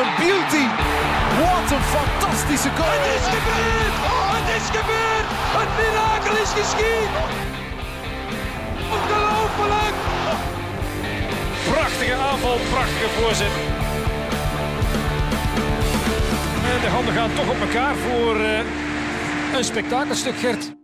a beauty! Wat een fantastische goal! Het is gebeurd! Oh, het is gebeurd! Het mirakel is geschied! Ongelooflijk! Prachtige aanval, prachtige voorzet. En de handen gaan toch op elkaar voor uh, een spektakelstuk, Gert.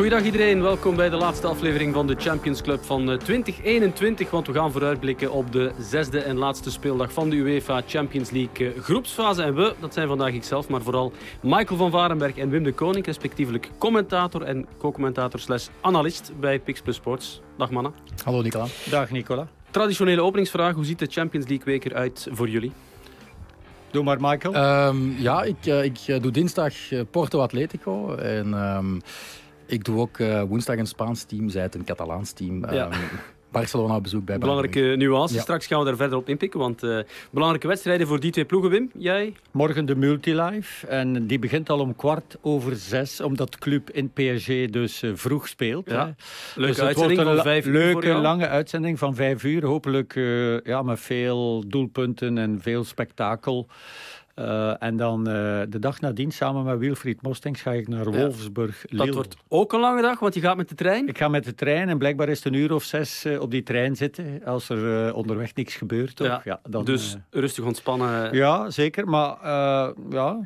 Goedendag iedereen, welkom bij de laatste aflevering van de Champions Club van 2021. Want we gaan vooruitblikken op de zesde en laatste speeldag van de UEFA Champions League groepsfase. En we, dat zijn vandaag ikzelf, maar vooral Michael van Varenberg en Wim de Koning, respectievelijk commentator en co-commentator slash analist bij Pix Plus Sports. Dag mannen. Hallo Nicola. Dag Nicola. Traditionele openingsvraag, hoe ziet de Champions League week eruit voor jullie? Doe maar, Michael. Um, ja, ik, ik doe dinsdag Porto Atletico. En um, ik doe ook uh, woensdag een Spaans team, zij het een Catalaans team. Ja. Um, Barcelona op bezoek bij Belangrijke nuance. Ja. Straks gaan we daar verder op inpikken. Want uh, belangrijke wedstrijden voor die twee ploegen, Wim. Jij? Morgen de Multilife. En die begint al om kwart over zes. Omdat de club in PSG dus uh, vroeg speelt. Ja. Leuke dus uitzending van vijf uur Leuke, lange uitzending van vijf uur. Hopelijk uh, ja, met veel doelpunten en veel spektakel. Uh, en dan uh, de dag nadien, samen met Wilfried Mostings, ga ik naar Wolfsburg. Ja, dat wordt ook een lange dag, want je gaat met de trein? Ik ga met de trein en blijkbaar is het een uur of zes uh, op die trein zitten. Als er onderweg niks gebeurt. Ja, ja dan, dus rustig ontspannen. Ja, zeker. Maar ja,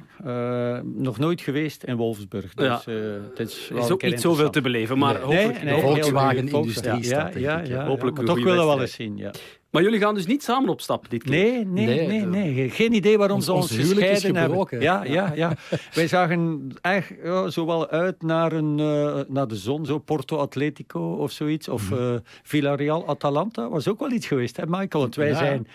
nog nooit geweest in Wolfsburg. Dus, ja. het is, is ook niet zoveel te beleven, maar nee, hopelijk... Nee, nee, Volkswagen-industrie ja, ja, ja, Hopelijk Toch willen we wel eens zien, ja. Maar jullie gaan dus niet samen op stap dit keer? Nee, nee, nee. nee, nee. Geen idee waarom ze ons gescheiden hebben. Ja, ja, ja. Wij zagen echt ja, zo wel uit naar, een, uh, naar de zon, zo Porto Atletico of zoiets. Of uh, Villarreal Atalanta. Was ook wel iets geweest, hè Michael? Want wij ja. zijn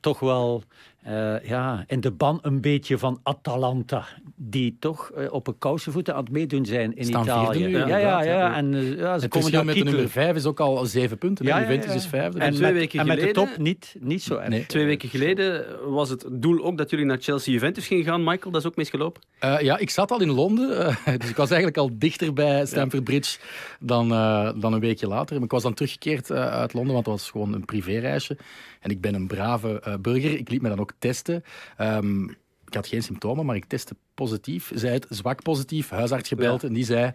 toch wel uh, ja, in de ban een beetje van Atalanta. Die toch uh, op een kousenvoeten aan het meedoen zijn in Staan Italië. Nu, ja, ja, ja. En uh, ja, ze komen met de nummer 5 is ook al zeven punten. Ja, Juventus is vijfde. En, twee met, weken en geleden, met de top niet, niet zo erg. Nee. Twee weken geleden was het doel ook dat jullie naar Chelsea-Juventus gingen gaan. Michael, dat is ook misgelopen? ja, ik zat al in Londen. dus ik was eigenlijk al dichter bij Stamford Bridge dan, dan een weekje later. Maar ik was dan teruggekeerd uit Londen, want het was gewoon een privéreisje. En ik ben een brave uh, burger. Ik liet me dan ook testen. Um, ik had geen symptomen, maar ik testte positief. Zij het zwak positief, huisarts gebeld ja. en die zei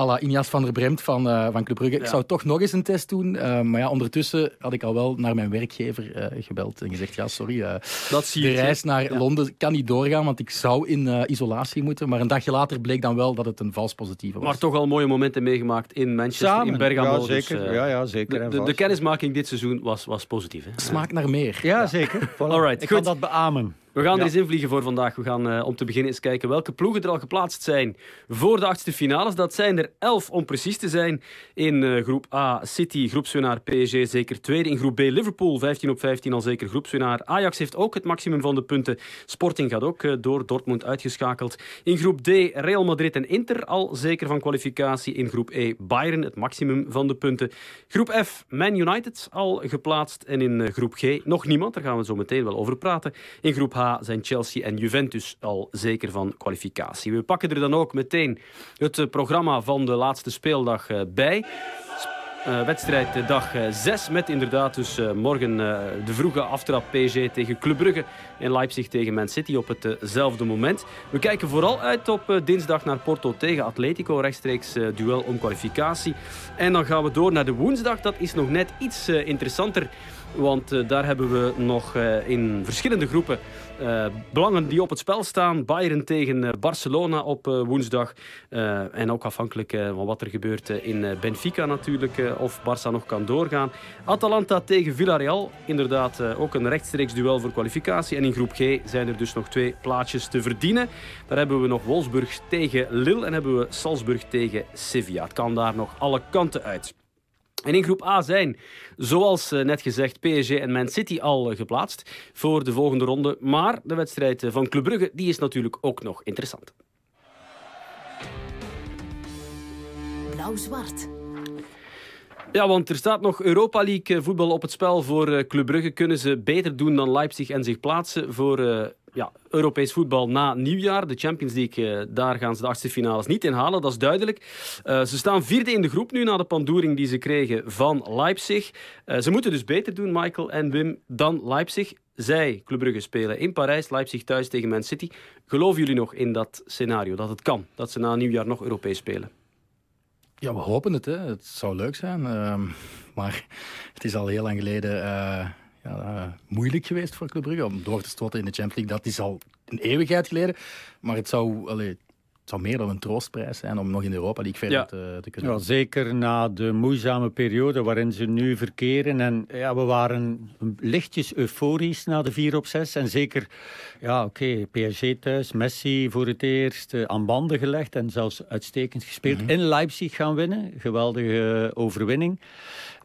à la Inias van der Bremt van, uh, van Club Brugge. Ja. Ik zou toch nog eens een test doen. Uh, maar ja, ondertussen had ik al wel naar mijn werkgever uh, gebeld en gezegd, ja, sorry, dat zie de reis naar ja. Londen kan niet doorgaan, want ik zou in isolatie moeten. Maar een dagje later bleek dan wel dat het een vals positieve was. Maar toch al mooie momenten meegemaakt in Manchester, Samen. in Bergamo. Ja, zeker. Dus, ja, ja, zeker de, de, de, kennismaking dit seizoen was, was positief. Hè? Smaakt naar meer. Ja, zeker. Voilà. Alright, ik goed. kan dat beamen. We gaan er eens invliegen voor vandaag. We gaan uh, om te beginnen eens kijken welke ploegen er al geplaatst zijn voor de achtste finales. Dat zijn er elf om precies te zijn. In uh, groep A City, groepswinnaar PSG zeker tweede. In groep B Liverpool, 15 op 15 al zeker groepswinnaar. Ajax heeft ook het maximum van de punten. Sporting gaat ook uh, door Dortmund uitgeschakeld. In groep D Real Madrid en Inter al zeker van kwalificatie. In groep E Bayern het maximum van de punten. Groep F Man United al geplaatst. En in groep G nog niemand, daar gaan we zo meteen wel over praten. In groep H zijn Chelsea en Juventus al zeker van kwalificatie. We pakken er dan ook meteen het programma van de laatste speeldag bij. Uh, wedstrijd dag 6 met inderdaad dus morgen de vroege aftrap PSG tegen Club Brugge en Leipzig tegen Man City op hetzelfde moment. We kijken vooral uit op dinsdag naar Porto tegen Atletico, rechtstreeks duel om kwalificatie. En dan gaan we door naar de woensdag, dat is nog net iets interessanter. Want uh, daar hebben we nog uh, in verschillende groepen uh, belangen die op het spel staan. Bayern tegen Barcelona op woensdag. en ook afhankelijk van wat er gebeurt in Benfica natuurlijk. of Barça nog kan doorgaan. Atalanta tegen Villarreal. Inderdaad ook een rechtstreeks duel voor kwalificatie. En in groep G zijn er dus nog twee plaatsjes te verdienen. Daar hebben we nog Wolfsburg tegen Lille. En hebben we Salzburg tegen Sevilla. Het kan daar nog alle kanten uit. En in groep A zijn, zoals net gezegd, PSG en Man City al geplaatst voor de volgende ronde. Maar de wedstrijd van Club Brugge die is natuurlijk ook nog interessant. Blauw-zwart. Ja, want er staat nog Europa League voetbal op het spel voor Club Brugge. Kunnen ze beter doen dan Leipzig en zich plaatsen voor ja, Europees voetbal na nieuwjaar. De Champions League, daar gaan ze de achtste finales niet in halen, dat is duidelijk. Uh, ze staan vierde in de groep nu na de pandoering die ze kregen van Leipzig. Uh, ze moeten dus beter doen, Michael en Wim, dan Leipzig. zij, Club Brugge, spelen in Parijs, Leipzig thuis tegen Man City. Geloven jullie nog in dat scenario, dat het kan? Dat ze na nieuwjaar nog Europees spelen? Ja, we hopen het. Hè. Het zou leuk zijn. Ehm, maar het is al heel lang geleden ja, uh, moeilijk geweest voor Club Brugge om door te stoten in de Champions League. Dat is al een eeuwigheid geleden. Maar het zou... Allee, het zou meer dan een troostprijs zijn om nog in Europa League verder te, te, kunnen. Ja, zeker na de moeizame periode waarin ze nu verkeren. En ja, we waren lichtjes euforisch na de 4 op 6. En zeker, ja, oké, okay, PSG thuis, Messi voor het eerst uh, aan banden gelegd en zelfs uitstekend gespeeld. Mm -hmm. In Leipzig gaan winnen. Geweldige overwinning.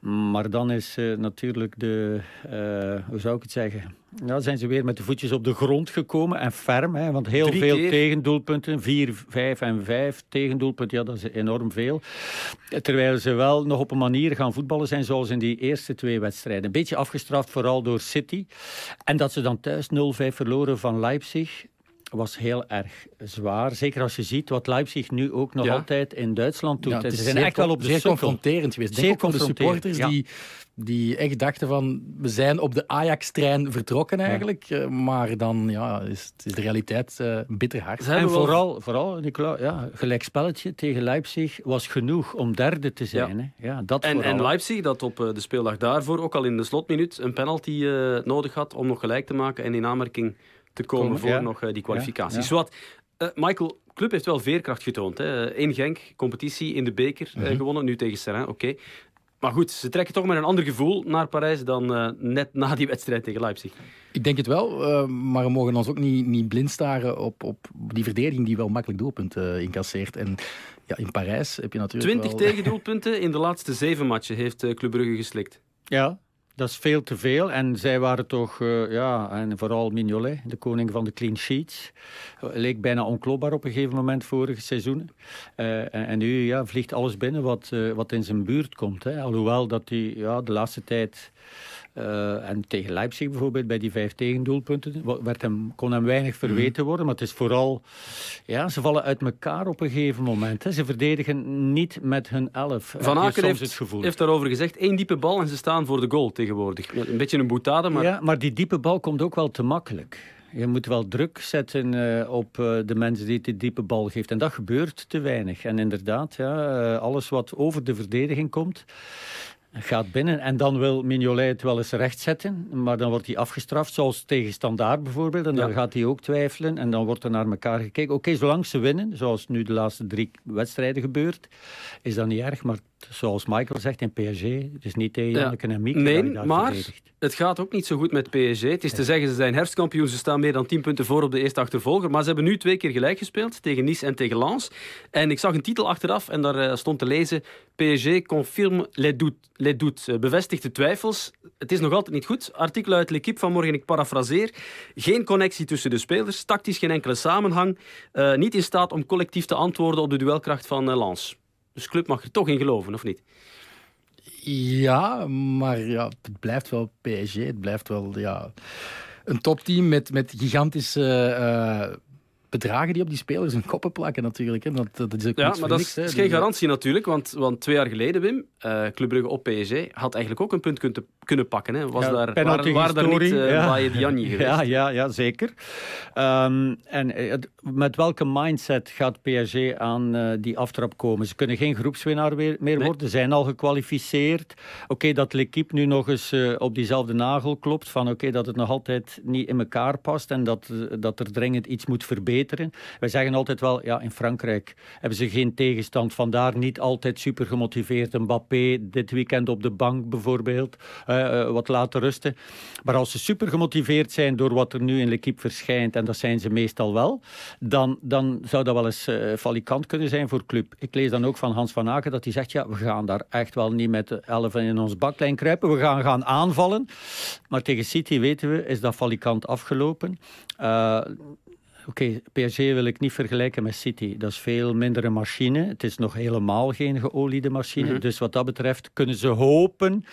Maar dan is uh, natuurlijk de, uh, hoe zou ik het zeggen, ja, zijn ze weer met de voetjes op de grond gekomen en ferm. Hè, want heel Drie veel keer. tegendoelpunten, vier, vijf en vijf tegendoelpunten, ja, dat is enorm veel. Terwijl ze wel nog op een manier gaan voetballen zijn zoals in die eerste twee wedstrijden. Een beetje afgestraft vooral door City. En dat ze dan thuis 0-5 verloren van Leipzig was heel erg zwaar. Zeker als je ziet wat Leipzig nu ook nog Ja. altijd in Duitsland doet. Ja, het ze is zijn zeer echt wel op de zeer sukkel. confronterend geweest. Zeer Denk ook van de confronterend, supporters ja. die, die echt dachten van... We zijn op de Ajax-trein vertrokken eigenlijk. Eh, Maar dan ja, is, is de realiteit eh, bitter hard. Ze En wel- vooral, vooral Nicola, ja, gelijkspelletje tegen Leipzig was genoeg om derde te zijn. Hè? Ja, dat En, vooral. en Leipzig, dat op eh, de speeldag daarvoor ook al in de slotminuut een penalty eh, nodig had om nog gelijk te maken en in aanmerking te komen voor ja. nog eh, die kwalificatie. Ja, Zowat, eh, Michael, club heeft wel veerkracht getoond. Hè. In Genk, competitie in de beker eh, Mhm. gewonnen, nu tegen Serrain, oké. Maar goed, ze trekken toch met een ander gevoel naar Parijs dan net na die wedstrijd tegen Leipzig. Ik denk het wel, maar we mogen ons ook niet, niet blind staren op, op die verdediging die wel makkelijk doelpunten incasseert. En ja, in Parijs heb je natuurlijk 20 wel... tegendoelpunten in de laatste zeven matchen heeft Club Brugge geslikt. Ja, dat is veel te veel. En zij waren toch, eh, ja, en vooral Mignolet, de koning van de clean sheets. eh, leek bijna onklopbaar op een gegeven moment vorige seizoenen. Eh, en, en nu ja, vliegt alles binnen wat, eh, wat in zijn buurt komt. Hè. Alhoewel dat hij ja, de laatste tijd... eh, en tegen Leipzig bijvoorbeeld, bij die vijf tegendoelpunten, werd hem, kon hem weinig verweten worden. Maar het is vooral, ja, ze vallen uit elkaar op een gegeven moment. Hè. Ze verdedigen niet met hun elf. Van Aken heeft, het gevoel. heeft daarover gezegd, één diepe bal en ze staan voor de goal tegenwoordig. Een beetje een boetade, maar Ja, maar die diepe bal komt ook wel te makkelijk. Je moet wel druk zetten eh, op eh, de mensen die die diepe bal geeft. En dat gebeurt te weinig. En inderdaad, ja, alles wat over de verdediging komt, gaat binnen. En dan wil Mignolet het wel eens rechtzetten, maar dan wordt hij afgestraft, zoals tegen Standaard bijvoorbeeld. En dan Ja. gaat hij ook twijfelen en dan wordt er naar elkaar gekeken. Oké, zolang ze winnen, zoals nu de laatste drie wedstrijden gebeurt, is dat niet erg. Maar zoals Michael zegt in PSG, het is niet tegen Ja. En Mieke Nee, maar verdedigt. het gaat ook niet zo goed met PSG. Het is te zeggen, ze zijn herfstkampioen. Ze staan meer dan 10 punten voor op de eerste achtervolger. Maar ze hebben nu twee keer gelijk gespeeld. Tegen Nice en tegen Lens. En ik zag een titel achteraf en daar eh, stond te lezen... PSG confirme les doutes. Les doutes. Eh, bevestigt de twijfels. Het is nog altijd niet goed. Artikel uit L'Equipe vanmorgen, ik parafraseer. Geen connectie tussen de spelers. Tactisch geen enkele samenhang. Eh, niet in staat om collectief te antwoorden op de duelkracht van Lens. Dus club mag er toch in geloven, of niet? Ja, maar ja, het blijft wel PSG. Het blijft wel ja, een topteam met, met gigantische eh, bedragen die op die spelers hun koppen plakken natuurlijk. Hè. Dat, dat is ook Ja, maar dat niks, is, geen garantie natuurlijk. Want, want twee jaar geleden, Wim, eh Club Brugge op PSG had eigenlijk ook een punt kunnen, kunnen pakken. Hè. Was Ja, daar, waren daar niet uh, ja. Diagne geweest? Ja, ja, ja zeker. Ehm, en eh, het- met welke mindset gaat PSG aan die aftrap komen? Ze kunnen geen groepswinnaar weer, meer Nee. worden, zijn al gekwalificeerd. Oké, dat L'Equipe nu nog eens op diezelfde nagel klopt, van oké, dat het nog altijd niet in elkaar past en dat, dat er dringend iets moet verbeteren. Wij zeggen altijd wel, ja, in Frankrijk hebben ze geen tegenstand, vandaar niet altijd super gemotiveerd. Mbappé dit weekend op de bank bijvoorbeeld, eh, eh, wat laten rusten. Maar als ze super gemotiveerd zijn door wat er nu in L'Equipe verschijnt, en dat zijn ze meestal wel, dan, dan zou dat wel eens eh falikant kunnen zijn voor club. Ik lees dan ook van Hans van Aken dat hij zegt, ja, we gaan daar echt wel niet met de elfen in ons baklijn kruipen. We gaan gaan aanvallen. Maar tegen City weten we, is dat falikant afgelopen. Oké, PSG wil ik niet vergelijken met City. Dat is veel minder een machine. Het is nog helemaal geen geoliede machine. Mhm. Dus wat dat betreft kunnen ze hopen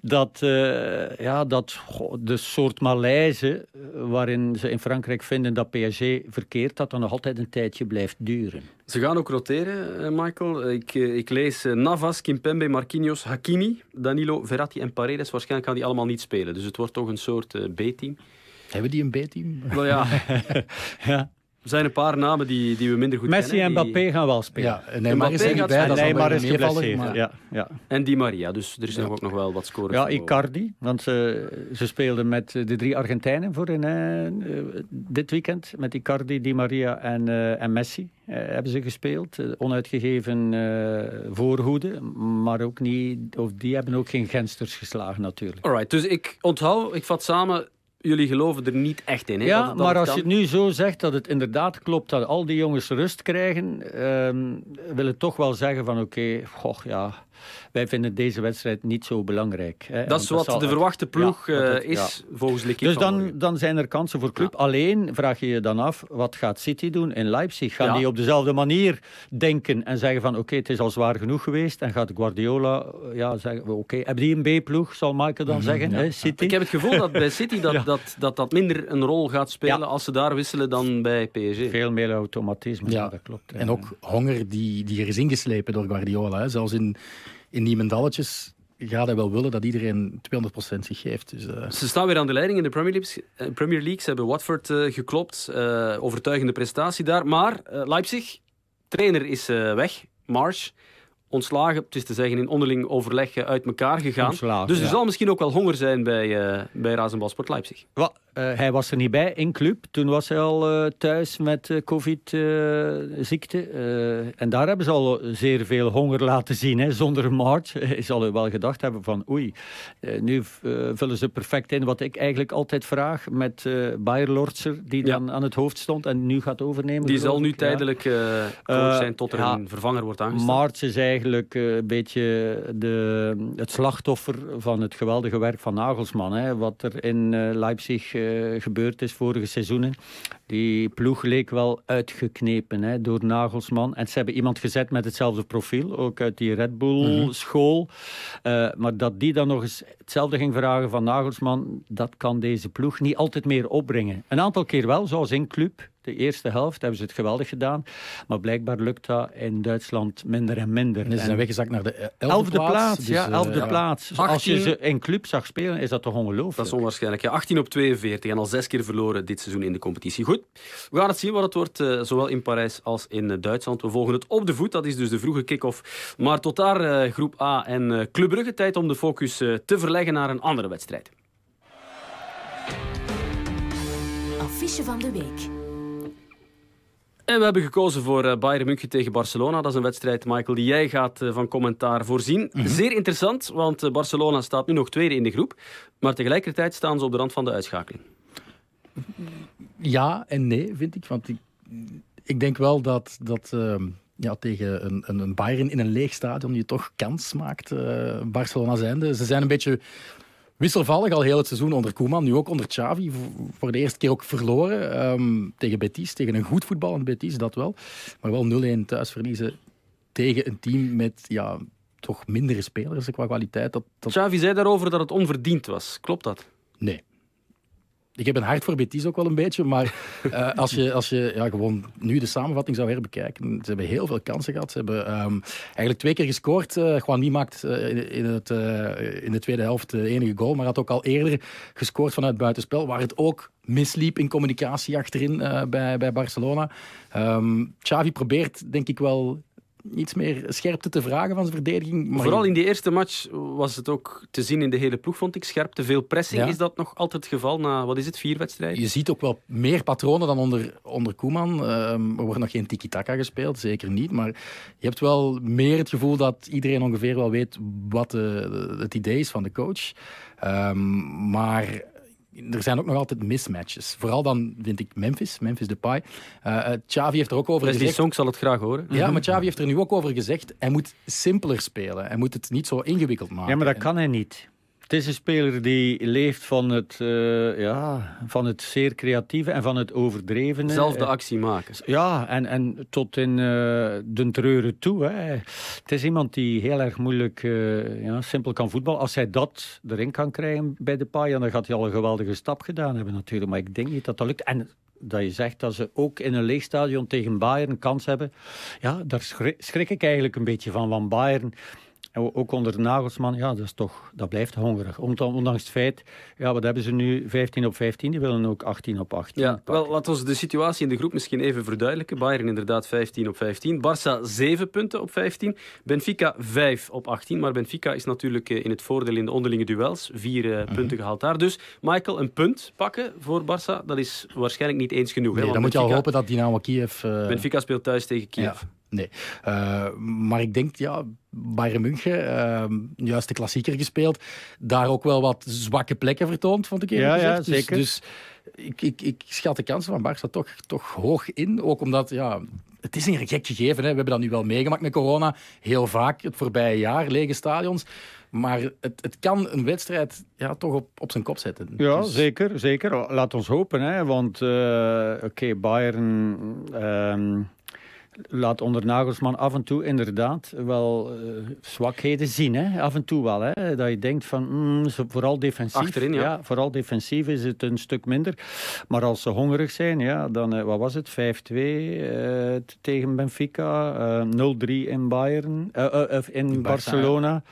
dat, uh, ja, dat de soort malaise waarin ze in Frankrijk vinden dat PSG verkeert, dat dan nog altijd een tijdje blijft duren. Ze gaan ook roteren, Michael. Ik, ik lees Navas, Kimpembe, Marquinhos, Hakimi, Danilo, Verratti en Paredes. Waarschijnlijk gaan die allemaal niet spelen. Dus het wordt toch een soort B-team. Hebben die een B-team? Wel ja. ja. Er zijn een paar namen die, die we minder goed Messi kennen. Messi en Mbappé gaan wel spelen. Ja, Neymar is er niet bij, dat Neymar is geblesseerd. Maar... Ja, ja. En Di Maria, dus er is nog ook nog wel wat scoren. Ja, Icardi, want ze, ze speelden met de drie Argentijnen voor in, uh, dit weekend. Met Icardi, Di Maria en, uh, en Messi uh, hebben ze gespeeld. onuitgegeven voorhoede, maar ook niet, of die hebben ook geen gensters geslagen natuurlijk. Alright, dus ik onthoud, ik vat samen jullie geloven er niet echt in. Hè? Ja, maar als je het nu zo zegt dat het inderdaad klopt dat al die jongens rust krijgen, um, wil het toch wel zeggen van oké, okay, ja, wij vinden deze wedstrijd niet zo belangrijk. Hè. Dat is wat de verwachte ploeg ja, uh, is, ja. volgens Likkie. Dus dan, dan zijn er kansen voor club. Alleen vraag je je dan af, wat gaat City doen in Leipzig? Gaan die op dezelfde manier denken en zeggen van oké, okay, het is al zwaar genoeg geweest en gaat Guardiola eh, ja, zeggen, oké, okay, hebben die een B-ploeg, zal Michael dan mm -hmm, zeggen, hè, City? Ik heb het gevoel dat bij City dat, dat, dat, dat minder een rol gaat spelen als ze daar wisselen dan bij PSG. Veel meer automatisme, ja. dat klopt. En ook honger die, die er is ingeslepen door Guardiola. Hè. Zelfs in in Niemendalletjes gaat hij wel willen dat iedereen 200% zich geeft. Dus, uh... Ze staan weer aan de leiding in de Premier League. Uh, Premier League. Ze hebben Watford uh, geklopt. overtuigende prestatie daar. Maar Leipzig, trainer is weg. Marsh ontslagen, het is te zeggen in onderling overleg uit elkaar gegaan. Ontslagen, dus er ja. zal misschien ook wel honger zijn bij, uh, bij Razenbalsport Leipzig. Well, hij was er niet bij in club. Toen was hij al uh, thuis met covid-ziekte. en daar hebben ze al zeer veel honger laten zien. Hè. Zonder March Hij zal wel gedacht hebben van oei, nu vullen ze perfect in wat ik eigenlijk altijd vraag met Bayer Lortzer, die dan aan het hoofd stond en nu gaat overnemen. Die zal nu tijdelijk coach zijn tot er een vervanger wordt aangesteld. March is eigenlijk een beetje de, het slachtoffer van het geweldige werk van Nagelsman. Hè. Wat er in Leipzig gebeurd is vorige seizoenen. Die ploeg leek wel uitgeknepen hè, door Nagelsman. En ze hebben iemand gezet met hetzelfde profiel, ook uit die Red Bull-school. Mhm. Uh, maar dat die dan nog eens hetzelfde ging vragen van Nagelsman, dat kan deze ploeg niet altijd meer opbrengen. Een aantal keer wel, zoals in club. De eerste helft hebben ze het geweldig gedaan. Maar blijkbaar lukt dat in Duitsland minder en minder. En ze zijn weggezakt naar de elfde, elfde plaats. plaats dus, ja, elfde uh, plaats. 18... Als je ze in club zag spelen, is dat toch ongelooflijk? Dat is onwaarschijnlijk. Ja, 18 op 42 en al zes keer verloren dit seizoen in de competitie. Goed, we gaan het zien wat het wordt, uh, zowel in Parijs als in uh, Duitsland. We volgen het op de voet, dat is dus de vroege kick-off. Maar tot daar groep A en Club Brugge. Tijd om de focus te verleggen naar een andere wedstrijd. Affiche van de week. En we hebben gekozen voor uh, Bayern München tegen Barcelona. Dat is een wedstrijd, Michael, die jij gaat uh, van commentaar voorzien. Mm -hmm. Zeer interessant, want uh, Barcelona staat nu nog tweede in de groep. Maar tegelijkertijd staan ze op de rand van de uitschakeling. Ja en nee, vind ik. Want ik, ik denk wel dat, dat ehm, ja, tegen een, een, een, Bayern in een leeg stadion je toch kans maakt, Barcelona zijnde. Ze zijn een beetje wisselvallig al heel het seizoen onder Koeman. Nu ook onder Xavi. Voor de eerste keer ook verloren um, tegen Betis. Tegen een goed voetballend Betis, dat wel. Maar wel 0-1 thuis verliezen tegen een team met ja, toch mindere spelers qua kwaliteit. Dat, dat... Xavi zei daarover dat het onverdiend was. Klopt dat? Nee. Ik heb een hart voor Betis ook wel een beetje, maar uh, als je, als je ja, gewoon nu de samenvatting zou herbekijken, ze hebben heel veel kansen gehad. Ze hebben um, eigenlijk twee keer gescoord. Uh, Juan maakt uh, in, in, het, in de tweede helft de enige goal, maar had ook al eerder gescoord vanuit buitenspel, waar het ook misliep in communicatie achterin bij, bij Barcelona. Um, Xavi probeert denk ik wel iets meer scherpte te vragen van zijn verdediging. Maar Vooral in die eerste match was het ook te zien in de hele ploeg, vond ik. Scherpte, veel pressing. Ja. Is dat nog altijd het geval na, wat is het, vier wedstrijden? Je ziet ook wel meer patronen dan onder, onder Koeman. Um, er wordt nog geen tiki-taka gespeeld, zeker niet. Maar je hebt wel meer het gevoel dat iedereen ongeveer wel weet wat de, het idee is van de coach. Um, maar er zijn ook nog altijd mismatches. Vooral dan vind ik Memphis, Memphis Depay. Uh, Xavi heeft er ook over gezegd... Die Song zal het graag horen. Ja, maar Xavi heeft er nu ook over gezegd... hij moet simpeler spelen. Hij moet het niet zo ingewikkeld maken. Ja, maar dat kan hij niet. Het is een speler die leeft van het, uh, ja, van het zeer creatieve en van het overdrevene. Zelf de actie maken. Ja, en, en tot in uh, de treuren toe. Hè. Het is iemand die heel erg moeilijk, uh, ja, simpel kan voetballen. Als hij dat erin kan krijgen bij de paai, dan gaat hij al een geweldige stap gedaan hebben natuurlijk. Maar ik denk niet dat dat lukt. En dat je zegt dat ze ook in een leeg stadion tegen Bayern een kans hebben. Ja, daar schrik ik eigenlijk een beetje van. Want Bayern ook onder Nagelsman, ja, dat, is toch, dat blijft hongerig. Ondanks het feit, ja, wat hebben ze nu? 15 op 15, die willen ook 18 op 18. Ja, wel, laten we de situatie in de groep misschien even verduidelijken. Bayern inderdaad 15 op 15. Barça 7 punten op 15. Benfica 5 op 18. Maar Benfica is natuurlijk eh, in het voordeel in de onderlinge duels. Vier uh, punten gehaald daar. Dus Michael, een punt pakken voor Barça, dat is waarschijnlijk niet eens genoeg. Nee, hè? dan moet je al hopen dat Dynamo Kiev... Uh... Benfica speelt thuis tegen Kiev. Ja. Nee. Uh, maar ik denk, ja, Bayern München, uh, juist de klassieker gespeeld, daar ook wel wat zwakke plekken vertoond, vond ik eerlijk ja, gezegd. Ja, dus- zeker. Dus, ik, ik, ik schat de kansen van Barça toch, toch hoog in. Ook omdat, ja, het is een gek gegeven. Hè. We hebben dat nu wel meegemaakt met corona. Heel vaak, het voorbije jaar, lege stadions. Maar het, het kan een wedstrijd ja, toch op, op zijn kop zetten. Ja, dus... zeker, zeker. Laat ons hopen. Hè. Want, uh, oké, okay, Bayern... Uh, laat onder Nagelsman af en toe inderdaad wel uh, zwakheden zien. Hè? Af en toe wel. Hè? Dat je denkt van, mm, vooral defensief. Achterin, ja. ja. Vooral defensief is het een stuk minder. Maar als ze hongerig zijn, ja, dan, uh, wat was het? 5-2 uh, tegen Benfica. 0-3 in Bayern. in, in Barcelona.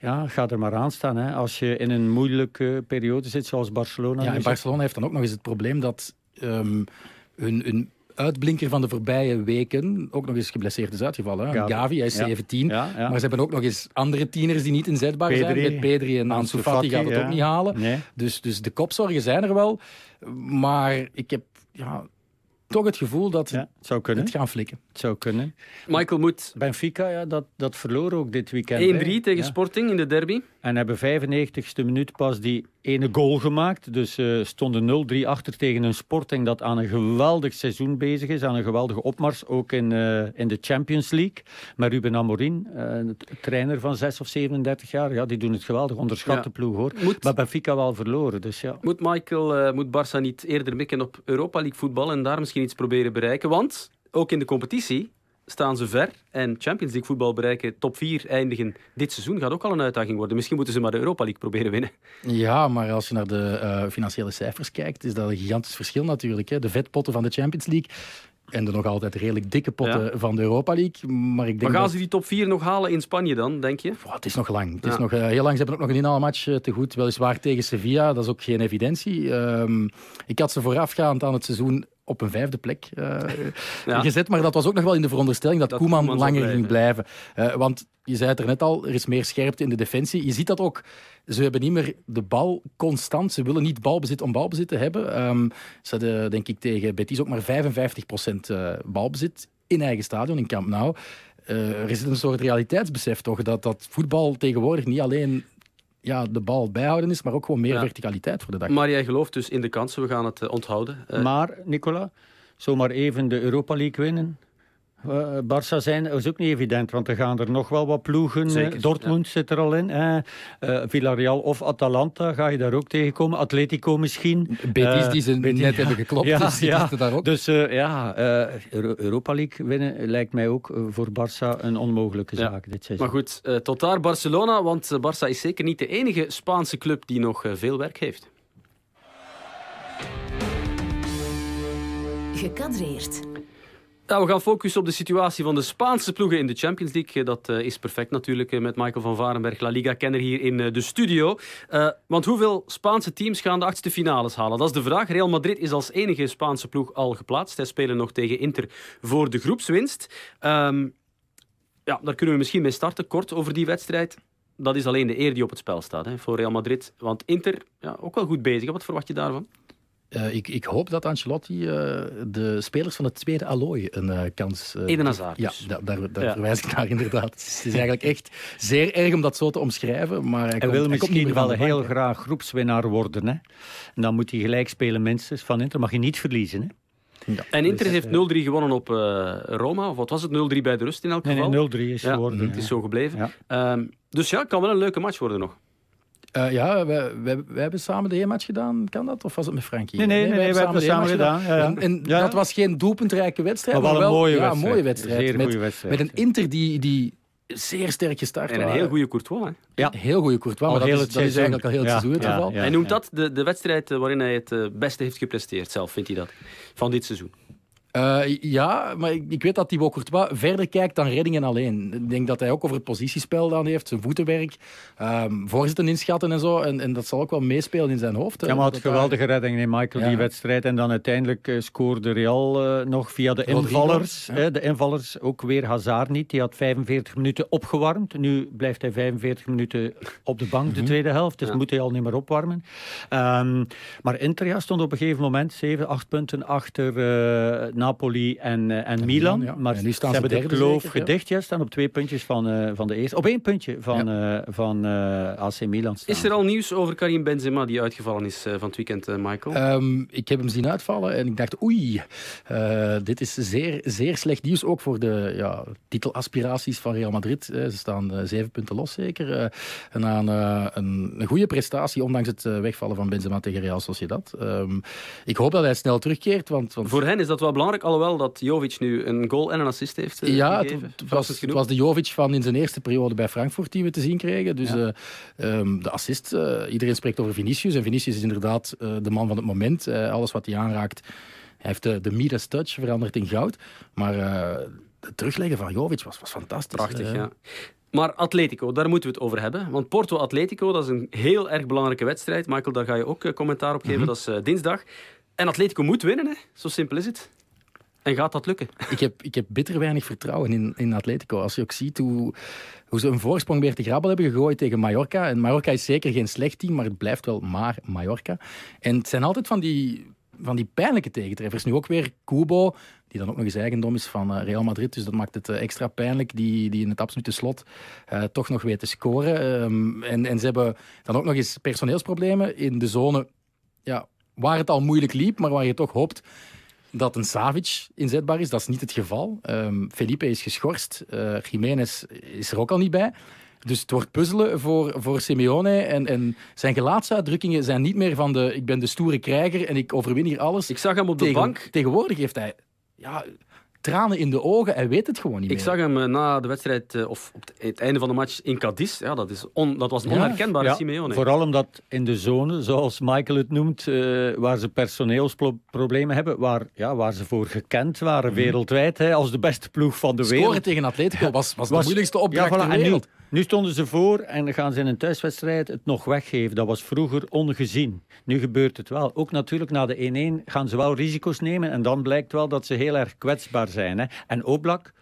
Ja, ga er maar aan staan. Hè. Als je in een moeilijke periode zit, zoals Barcelona. Ja, en Barcelona heeft dan ook nog eens het probleem dat um, hun, hun uitblinker van de voorbije weken ook nog eens geblesseerd is uitgevallen. Gavi, Gavi hij is ja. 17. Ja, ja. Maar ze hebben ook nog eens andere tieners die niet inzetbaar Pedri, zijn. Met Pedri en Ansu Fati gaat het ook niet halen. Nee. Dus, dus de kopzorgen zijn er wel. Maar ik heb ja, toch het gevoel dat ja, het zou kunnen. het gaan flikken. Het zou kunnen. Michael moet... Benfica, ja, dat, dat verloor ook dit weekend. 1-3 tegen ja. Sporting in de derby. En hebben 95ste minuut pas die ene goal gemaakt. Dus uh, stonden 0-3 achter tegen een Sporting dat aan een geweldig seizoen bezig is. Aan een geweldige opmars, ook in, uh, in de Champions League. Maar Ruben Amorin, uh, trainer van 6 of 37 jaar, ja, die doen het geweldig. Onderschatte ja. ploeg, hoor. Moet, maar Benfica wel verloren, dus ja. Moet Michael, moet Barça niet eerder mikken op Europa League voetbal en daar misschien iets proberen bereiken? Want, ook in de competitie staan ze ver. En Champions League voetbal bereiken, top 4 eindigen dit seizoen gaat ook al een uitdaging worden. Misschien moeten ze maar de Europa League proberen winnen. Ja, maar als je naar de uh, financiële cijfers kijkt, is dat een gigantisch verschil natuurlijk. Hè. De vetpotten van de Champions League en de nog altijd redelijk dikke potten ja. van de Europa League. Maar, ik denk maar gaan ze die top 4 nog halen in Spanje dan, denk je? Het is nog lang. Het ja. is nog, uh, heel lang. Ze hebben ook nog een inhaalmatch uh, te goed. Weliswaar tegen Sevilla, dat is ook geen evidentie. Um, ik had ze voorafgaand aan het seizoen op een vijfde plek uh, ja. gezet. Maar dat was ook nog wel in de veronderstelling dat, dat Koeman, Koeman langer blijven. ging blijven. Uh, want je zei het er net al, er is meer scherpte in de defensie. Je ziet dat ook. Ze hebben niet meer de bal constant. Ze willen niet balbezit om balbezit te hebben. Um, ze hadden, denk ik, tegen Betis ook maar 55% uh, balbezit in eigen stadion, in Camp Nou. er is een soort realiteitsbesef toch, dat, dat voetbal tegenwoordig niet alleen ja, de bal bijhouden is, maar ook gewoon meer ja. verticaliteit voor de dag. Maar jij gelooft dus in de kansen, we gaan het uh, onthouden. Uh... Maar, Nicola, zomaar even de Europa League winnen. Uh, Barça zijn is ook niet evident, want er gaan er nog wel wat ploegen. Zeker, Dortmund ja. zit er al in. Uh, Villarreal of Atalanta ga je daar ook tegenkomen. Atletico misschien. Betis uh, die ze Betis, net ja. hebben geklopt. Ja, dus ja. daar ook. Dus ja, Europa League winnen lijkt mij ook voor Barça een onmogelijke zaak dit seizoen. Maar goed, tot daar Barcelona, want Barça is zeker niet de enige Spaanse club die nog veel werk heeft. Gekadreerd. Nou, we gaan focussen op de situatie van de Spaanse ploegen in de Champions League. Dat uh, is perfect natuurlijk uh, met Michael van Varenberg, La Liga-kenner hier in de studio. want hoeveel Spaanse teams gaan de achtste finales halen? Dat is de vraag. Real Madrid is als enige Spaanse ploeg al geplaatst. Zij spelen nog tegen Inter voor de groepswinst. Um, ja, daar kunnen we misschien mee starten, kort over die wedstrijd. Dat is alleen de eer die op het spel staat hè, voor Real Madrid. Want Inter, ja, ook wel goed bezig. Wat verwacht je daarvan? Uh, ik, ik, hoop dat Ancelotti uh, de spelers van het tweede allooi een uh, kans... Eden Hazard Ja, dus. da, daar, daar ja. verwijs ik naar inderdaad. Het is, eigenlijk echt zeer erg om dat zo te omschrijven. Maar hij, hij komt, wil hij misschien wel heel graag groepswinnaar worden. Hè? En dan moet hij gelijk spelen minstens van Inter. Mag je niet verliezen. Hè? Ja. En Inter dus, heeft 0-3 gewonnen op uh, Roma. Of wat was het? 0-3 bij de rust in elk geval? Nee, nee 0-3 is ja, geworden. Het is zo gebleven. Um, dus ja, het kan wel een leuke match worden nog. Ja, wij, wij, wij, hebben samen de E-match gedaan. Kan dat? Of was het met Frankie? Nee, nee, nee, nee, wij hebben het samen gedaan. Ja, En, en dat was geen doelpuntrijke wedstrijd. Maar wel, een mooie ja, wedstrijd. mooie wedstrijd. Zeer met, goede wedstrijd. Met een Inter die, die zeer sterk gestart En een heel goede Courtois. Hè? Ja. Een heel goede Courtois, maar dat, is, dat is eigenlijk al heel het seizoen het geval. hij noemt dat de, de wedstrijd waarin hij het beste heeft gepresteerd, zelf vindt hij dat, van dit seizoen. Uh, ja, maar ik, ik, weet dat Thibaut Courtois verder kijkt dan reddingen alleen. Ik denk dat hij ook over het positiespel dan heeft, zijn voetenwerk, um, voorzitten inschatten en zo. En, en, dat zal ook wel meespelen in zijn hoofd. Ja, maar had geweldige hij... reddingen in Michael, ja. die wedstrijd. En dan uiteindelijk uh, scoorde Real uh, nog via de Rodrigo, invallers. Ja. De invallers, ook weer Hazard niet. Die had 45 minuten opgewarmd. Nu blijft hij 45 minuten op de bank, de -hmm. tweede helft. Dus moet hij al niet meer opwarmen. Um, maar Inter ja, stond op een gegeven moment 7, 8 punten achter Napoli en, uh, en, en Milan. Milan ja. Maar nu staan ze hebben de kloof zeker, gedicht. Ja, staan op twee puntjes van, uh, van de eerste. Op één puntje van, ja. uh, van AC Milan staan. Is er al nieuws over Karim Benzema die uitgevallen is van het weekend, Michael? Um, ik heb hem zien uitvallen en ik dacht, oei, dit is zeer, zeer slecht nieuws. Ook voor de ja, titelaspiraties van Real Madrid. Ze staan zeven punten los zeker. na een, een, een goede prestatie, ondanks het wegvallen van Benzema tegen Real Sociedad. Um, ik hoop dat hij snel terugkeert. Want, want... Voor hen is dat wel belangrijk, alhoewel dat Jovic nu een goal en een assist heeft uh, Ja, het, het, was, het, was, de Jovic van in zijn eerste periode bij Frankfurt die we te zien kregen. Dus ja. uh, um, de assist, uh, iedereen spreekt over Vinicius. En Vinicius is inderdaad de man van het moment. alles wat hij aanraakt, hij heeft de, de Midas touch veranderd in goud. Maar het terugleggen van Jovic was, was fantastisch. Prachtig, ja. Maar Atletico, daar moeten we het over hebben. Want Porto-Atletico, dat is een heel erg belangrijke wedstrijd. Michael, daar ga je ook commentaar op geven. Mm -hmm. Dat is dinsdag. En Atletico moet winnen, hè? zo simpel is het. En gaat dat lukken? Ik heb, ik heb bitter weinig vertrouwen in, in Atletico. Als je ook ziet hoe, hoe ze een voorsprong weer te grabbel hebben gegooid tegen Mallorca. En Mallorca is zeker geen slecht team, maar het blijft wel maar Mallorca. En het zijn altijd van die, van die pijnlijke tegentreffers. Nu ook weer Kubo, die dan ook nog eens eigendom is van Real Madrid. Dus dat maakt het extra pijnlijk. Die, die in het absolute slot uh, toch nog weet te scoren. Um, en, en ze hebben dan ook nog eens personeelsproblemen in de zone... Ja, waar het al moeilijk liep, maar waar je toch hoopt dat een Savic inzetbaar is. Dat is niet het geval. Um, Felipe is geschorst. Uh, Jiménez is er ook al niet bij. Dus het wordt puzzelen voor, voor Simeone. En, en zijn gelaatsuitdrukkingen zijn niet meer van de... Ik ben de stoere krijger en ik overwin hier alles. Ik zag hem op de Tegen, bank. Tegenwoordig heeft hij... Ja, tranen in de ogen. Hij weet het gewoon niet ik meer. zag hem uh, na de wedstrijd, uh, of op het einde van de match in Cadiz. Ja, dat, is on, dat was een onherkenbare ja, Simeone. Vooral omdat in de zone, zoals Michael het noemt, uh, waar ze personeelsproblemen hebben, waar, ja, waar ze voor gekend waren mm. wereldwijd, hè, als de beste ploeg van de Scoren wereld. tegen Atletico was, was, was de moeilijkste opdracht ja, voilà, ter wereld. Nu, nu stonden ze voor en dan gaan ze in een thuiswedstrijd het nog weggeven. Dat was vroeger ongezien. Nu gebeurt het wel. Ook natuurlijk na de 1-1 gaan ze wel risico's nemen en dan blijkt wel dat ze heel erg kwetsbaar zijn. Hè. En Oblak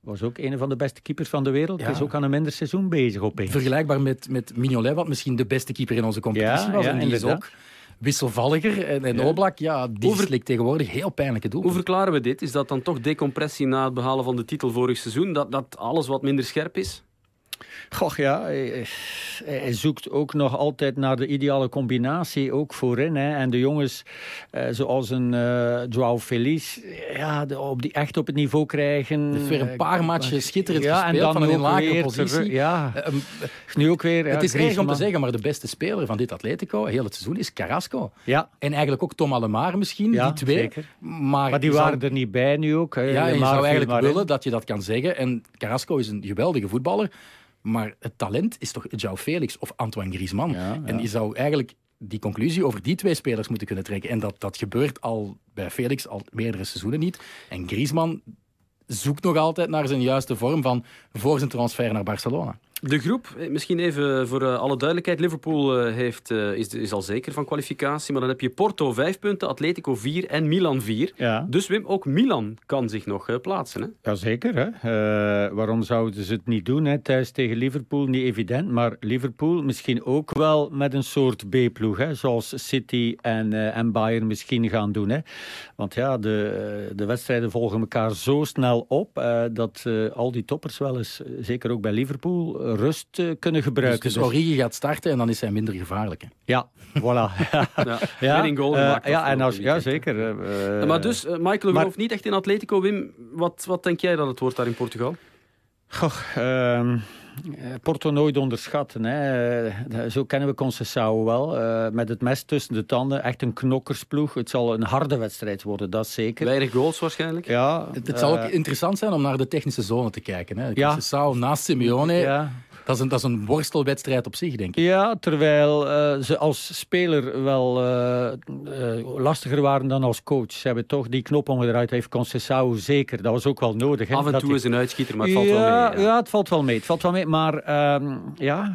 was ook een van de beste keepers van de wereld. Ja. Is ook aan een minder seizoen bezig opeens. Vergelijkbaar met, met Mignolet, wat misschien de beste keeper in onze competitie ja, was. Ja, en die inderdaad. is ook wisselvalliger. En, en Oblak, ja, die Hoe ver- slikt tegenwoordig heel pijnlijke doel. Hoe verklaren we dit? Is dat dan toch decompressie na het behalen van de titel vorig seizoen? Dat, dat alles wat minder scherp is? Goh, ja, hij, zoekt ook nog altijd naar de ideale combinatie, ook voorin. Hè. En de jongens, eh, zoals een uh, Joao Feliz, ja, de, op die echt op het niveau krijgen. weer een paar matchen schitterend ja, gespeeld en dan van een lagere weer positie. ja, Eh, um, nu ook weer. Ja, het is erg om te zeggen, maar de beste speler van dit Atletico, heel het seizoen, is Carrasco. Ja, En eigenlijk ook Tom Allemar misschien, Ja, die twee. zeker. Maar, maar die zou- waren er niet bij nu ook. hè. Ja, je zou eigenlijk willen dat je dat kan zeggen. En Carrasco is een geweldige voetballer. Maar het talent is toch João Felix of Antoine Griezmann. Ja, En je zou eigenlijk die conclusie over die twee spelers moeten kunnen trekken. En dat, dat gebeurt al bij Felix al meerdere seizoenen niet. En Griezmann zoekt nog altijd naar zijn juiste vorm van voor zijn transfer naar Barcelona. De groep, eh, misschien even voor eh, alle duidelijkheid. Liverpool eh, heeft, is, is al zeker van kwalificatie. Maar dan heb je Porto 5 punten, Atletico 4 en Milan 4. Ja. Dus Wim, ook Milan kan zich nog plaatsen. Hè? Jazeker. Hè? Waarom zouden ze het niet doen? Hè? Thuis tegen Liverpool, niet evident. Maar Liverpool misschien ook wel met een soort B-ploeg. Hè? Zoals City en, eh, en Bayern misschien gaan doen. Hè? Want ja, de, de wedstrijden volgen elkaar zo snel op... dat al die toppers wel eens, zeker ook bij Liverpool... rust eh, kunnen Dus, gebruiken. dus Dus- Origi gaat starten en dan is hij minder gevaarlijk. hè. ja, voilà. Ja, ja, goal eh, gemaakt ja, en als, ja, zeker. eh, maar dus, Michael maar- gelooft niet echt in Atletico. Wim, wat, wat denk jij dat het wordt daar in Portugal? Goh, ehm, Porto nooit onderschatten. Hè. Zo kennen we Conceição wel. Uh, met het mes tussen de tanden. Echt een knokkersploeg. Het zal een harde wedstrijd worden, dat zeker. Weinig goals waarschijnlijk. Ja, het, het zal ook interessant zijn om naar de technische zone te kijken. Hè. Conceição naast Simeone. Ja. Dat is, een, dat is een worstelwedstrijd op zich, denk ik. Ja, terwijl uh, ze als speler wel uh, uh, lastiger waren dan als coach. Ze hebben toch die knop omgedraaid, heeft Conceição zeker. Dat was ook wel nodig. Hè, Af en toe is een uitschieter, maar het valt ja, wel mee. Ja. ja. het valt wel mee. Het valt wel mee. Maar, ehm, ja,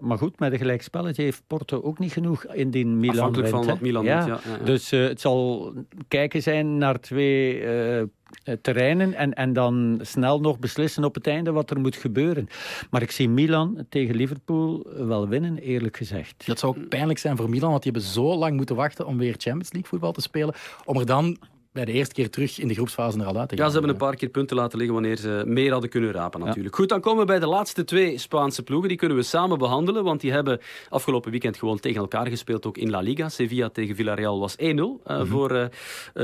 maar goed, met een gelijkspelletje heeft Porto ook niet genoeg in die Milan Afhankelijk van wat Milan ja. doet, ja. Dus het zal kijken zijn naar twee eh, terreinen en, en dan snel nog beslissen op het einde wat er moet gebeuren. Maar ik zie Milan tegen Liverpool wel winnen, eerlijk gezegd. Dat zou ook pijnlijk zijn voor Milan, want die hebben zo lang moeten wachten om weer Champions League voetbal te spelen, om er dan bij de eerste keer terug in de groepsfase er al uit. Ja, ze hebben een paar keer punten laten liggen wanneer ze meer hadden kunnen rapen natuurlijk. Goed, dan komen we bij de laatste twee Spaanse ploegen. Die kunnen we samen behandelen, want die hebben afgelopen weekend gewoon tegen elkaar gespeeld, ook in La Liga. Sevilla tegen Villarreal was 1-0 uh, mm -hmm. voor uh,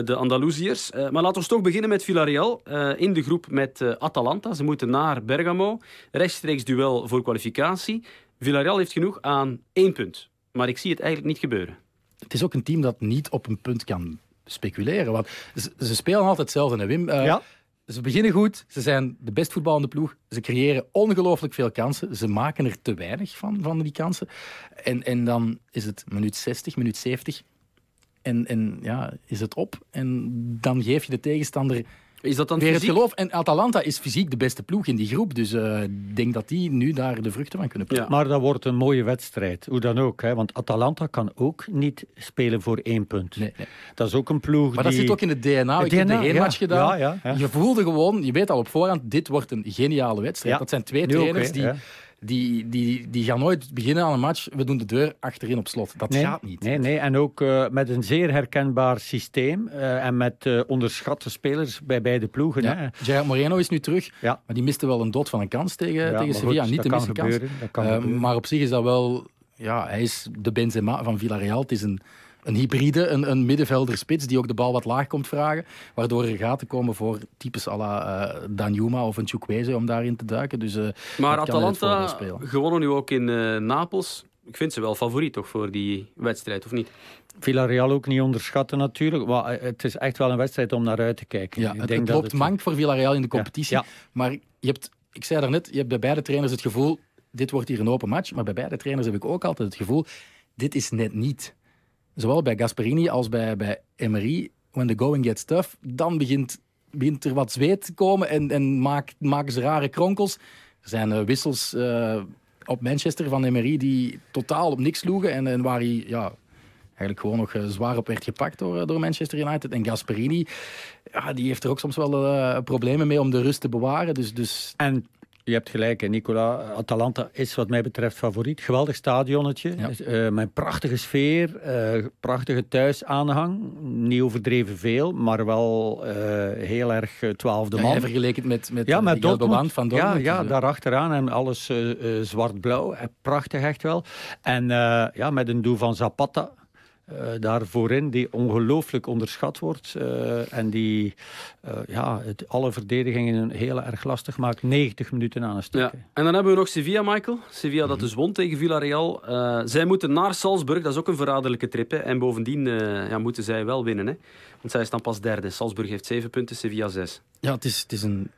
de Andalusiërs. Uh, maar laten we toch beginnen met Villarreal in de groep met Atalanta. Ze moeten naar Bergamo. Rechtstreeks duel voor kwalificatie. Villarreal heeft genoeg aan één punt. Maar ik zie het eigenlijk niet gebeuren. Het is ook een team dat niet op een punt kan speculeren. Want ze, ze spelen altijd hetzelfde, hè, Wim? Uh, ja. Ze beginnen goed, ze zijn de best voetballende ploeg. Ze creëren ongelooflijk veel kansen. Ze maken er te weinig van, van die kansen. En, en dan is het minuut 60, minuut 70. En, en ja, is het op. En dan geef je de tegenstander is dat dan weer fysiek? het geloof. En Atalanta is fysiek de beste ploeg in die groep. Dus ik uh, denk dat die nu daar de vruchten van kunnen plukken. Ja. Maar dat wordt een mooie wedstrijd. Hoe dan ook. Hè? Want Atalanta kan ook niet spelen voor één punt. Nee, nee. Dat is ook een ploeg Maar die... dat zit ook in het DNA. Het ik heb de één ja. match gedaan. Ja, ja, ja. Je voelde gewoon, je weet al op voorhand, dit wordt een geniale wedstrijd. Ja. Dat zijn twee ook, trainers hè, die... Die, die, die gaan nooit beginnen aan een match. We doen de deur achterin op slot. Dat Nee, gaat niet. Nee, nee. En ook uh, met een zeer herkenbaar systeem. Uh, en met uh, onderschatte spelers bij beide ploegen. Ja. Hè. Gerard Moreno is nu terug. Ja. Maar die miste wel een dood van een kans tegen, Ja, tegen Sevilla. goed, niet de kan kans. gebeuren, dat kan Eh, gebeuren. maar op zich is dat wel... Ja, hij is de Benzema van Villarreal. Het is een, een hybride, een, een middenvelder-spits die ook de bal wat laag komt vragen. Waardoor er gaten komen voor types à la uh, Danjuma of een Chukwueze om daarin te duiken. Dus, uh, Maar het Atalanta, gewonnen nu ook in uh, Napels. Ik vind ze wel favoriet toch voor die wedstrijd, of niet? Villarreal ook niet onderschatten natuurlijk. Maar eh, het is echt wel een wedstrijd om naar uit te kijken. Ja, Ik het, denk het dat loopt mank voor Villarreal in de competitie. Ja. Maar je hebt, ik zei daarnet, je hebt bij beide trainers het gevoel, dit wordt hier een open match. Maar bij beide trainers heb ik ook altijd het gevoel, dit is net niet. Zowel bij Gasperini als bij, bij Emery, when the going gets tough, dan begint, begint er wat zweet te komen en, en maak, maken ze rare kronkels. Er zijn uh, wissels uh, op Manchester van Emery die totaal op niks sloegen en, en waar hij ja, eigenlijk gewoon nog uh, zwaar op werd gepakt door, door Manchester United. En Gasperini, ja, die heeft er ook soms wel problemen mee om de rust te bewaren. Dus, dus... En je hebt gelijk, Nicola. Atalanta is wat mij betreft favoriet. Geweldig stadionnetje. Ja. Uh, met prachtige sfeer. Uh, prachtige thuisaanhang. Niet overdreven veel, maar wel uh, heel erg twaalfde ja, man. Hij vergeleken met, met, ja, met Dortmund. Van Dortmund. Ja, ja dus, daar achteraan en alles zwart-blauw. Prachtig echt wel. En ja, met een doel van Zapata. Uh, daar voorin, die ongelooflijk onderschat wordt. Uh, en die uh, ja, het, alle verdedigingen heel erg lastig maakt. 90 minuten aan een stuk. Ja. En dan hebben we nog Sevilla, Michael. Sevilla mm -hmm. dat dus won tegen Villarreal. zij moeten naar Salzburg, dat is ook een verraderlijke trip. Hè. En bovendien ja, moeten zij wel winnen. Hè. Want zij staan pas derde. Salzburg heeft 7 punten, Sevilla 6. Ja, het is, het is een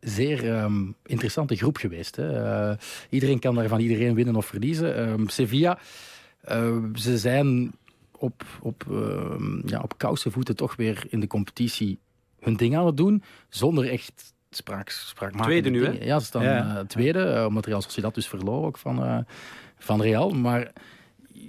zeer um, interessante groep geweest. Hè. iedereen kan daar van iedereen winnen of verliezen. Um, Sevilla, ze zijn op, op, uh, ja, op koude voeten toch weer in de competitie hun ding aan het doen. Zonder echt spraak, spraakmakende Tweede nu, dingen. hè? Ja, ze staan ja. uh, tweede. Uh, omdat Real Sociedad dus verloor ook van, van Real. Maar...